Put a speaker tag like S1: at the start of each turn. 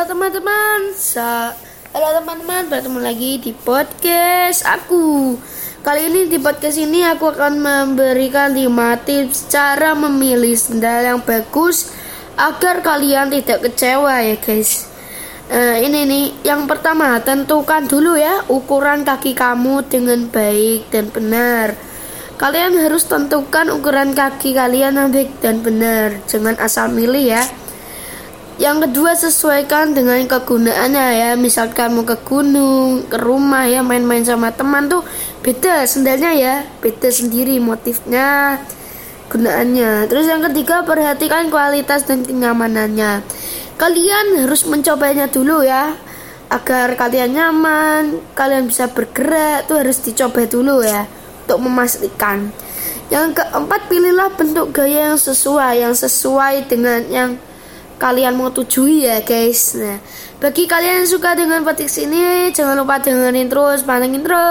S1: Halo teman-teman, Sa halo teman-teman, bertemu lagi di podcast aku. Kali ini di podcast ini aku akan memberikan 5 tips cara memilih sendal yang bagus agar kalian tidak kecewa ya guys. Uh, ini nih, yang pertama tentukan dulu ya ukuran kaki kamu dengan baik dan benar. Kalian harus tentukan ukuran kaki kalian yang baik dan benar, jangan asal milih ya. Yang kedua sesuaikan dengan kegunaannya ya. Misalkan mau ke gunung, ke rumah ya, main-main sama teman tuh beda sendalnya ya, beda sendiri motifnya, gunaannya. Terus yang ketiga perhatikan kualitas dan kenyamanannya. Kalian harus mencobanya dulu ya. Agar kalian nyaman, kalian bisa bergerak tuh harus dicoba dulu ya untuk memastikan. Yang keempat pilihlah bentuk gaya yang sesuai, yang sesuai dengan yang kalian mau tujui ya guys. Nah, bagi kalian yang suka dengan petik ini, jangan lupa dengerin terus, pantengin terus.